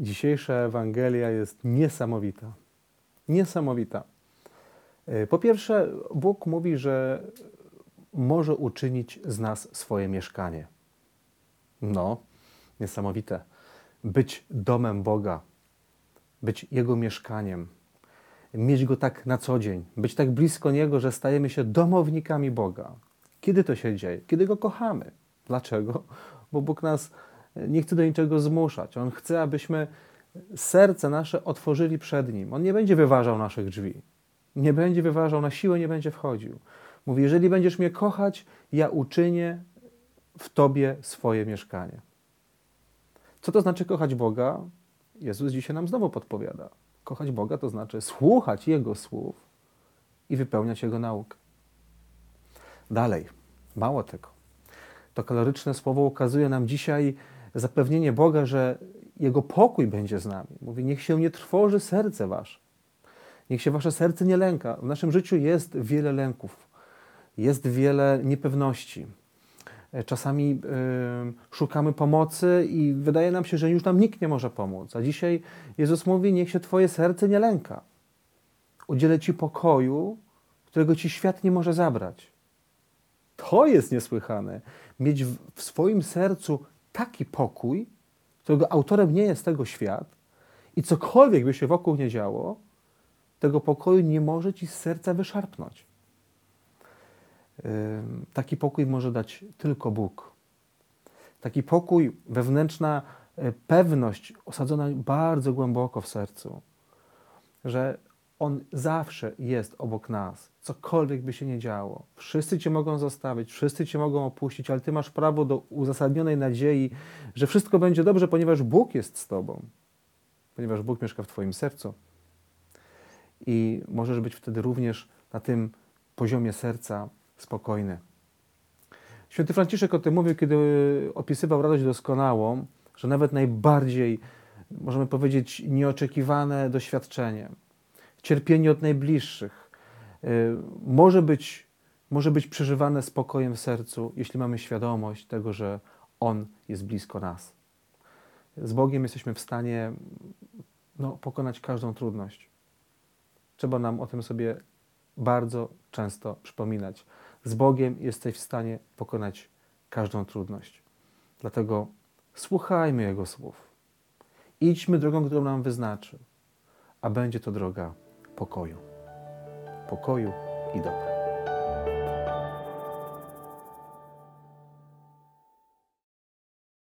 Dzisiejsza Ewangelia jest niesamowita. Niesamowita. E, po pierwsze, Bóg mówi, że może uczynić z nas swoje mieszkanie. No, niesamowite. Być domem Boga, być Jego mieszkaniem, mieć Go tak na co dzień, być tak blisko Niego, że stajemy się domownikami Boga. Kiedy to się dzieje? Kiedy Go kochamy. Dlaczego? Bo Bóg nas nie chce do niczego zmuszać. On chce, abyśmy serce nasze otworzyli przed Nim. On nie będzie wyważał naszych drzwi. Nie będzie wyważał na siłę, nie będzie wchodził. Mówi, jeżeli będziesz mnie kochać, ja uczynię w Tobie swoje mieszkanie. Co to znaczy kochać Boga? Jezus dzisiaj nam znowu podpowiada. Kochać Boga to znaczy słuchać Jego słów i wypełniać Jego naukę. Dalej, mało tego. To kaloryczne słowo ukazuje nam dzisiaj zapewnienie Boga, że Jego pokój będzie z nami. Mówi, niech się nie trwoży serce wasze. Niech się wasze serce nie lęka. W naszym życiu jest wiele lęków, jest wiele niepewności. E, czasami y, szukamy pomocy i wydaje nam się, że już nam nikt nie może pomóc. A dzisiaj Jezus mówi: Niech się Twoje serce nie lęka. Udzielę Ci pokoju, którego Ci świat nie może zabrać. To jest niesłychane. Mieć w swoim sercu taki pokój, którego autorem nie jest tego świat i cokolwiek by się wokół nie działo, tego pokoju nie może ci z serca wyszarpnąć. Taki pokój może dać tylko Bóg. Taki pokój, wewnętrzna e, pewność osadzona bardzo głęboko w sercu, że On zawsze jest obok nas, cokolwiek by się nie działo. Wszyscy Cię mogą zostawić, wszyscy Cię mogą opuścić, ale Ty masz prawo do uzasadnionej nadziei, że wszystko będzie dobrze, ponieważ Bóg jest z Tobą, ponieważ Bóg mieszka w Twoim sercu. I możesz być wtedy również na tym poziomie serca spokojny. Święty Franciszek o tym mówił, kiedy opisywał radość doskonałą, że nawet najbardziej, możemy powiedzieć, nieoczekiwane doświadczenie, cierpienie od najbliższych, y, może być, może być przeżywane spokojem w sercu, jeśli mamy świadomość tego, że On jest blisko nas. Z Bogiem jesteśmy w stanie no, pokonać każdą trudność. Trzeba nam o tym sobie bardzo często przypominać. Z Bogiem jesteś w stanie pokonać każdą trudność. Dlatego słuchajmy Jego słów. Idźmy drogą, którą nam wyznaczy, a będzie to droga pokoju. Pokoju i dobra.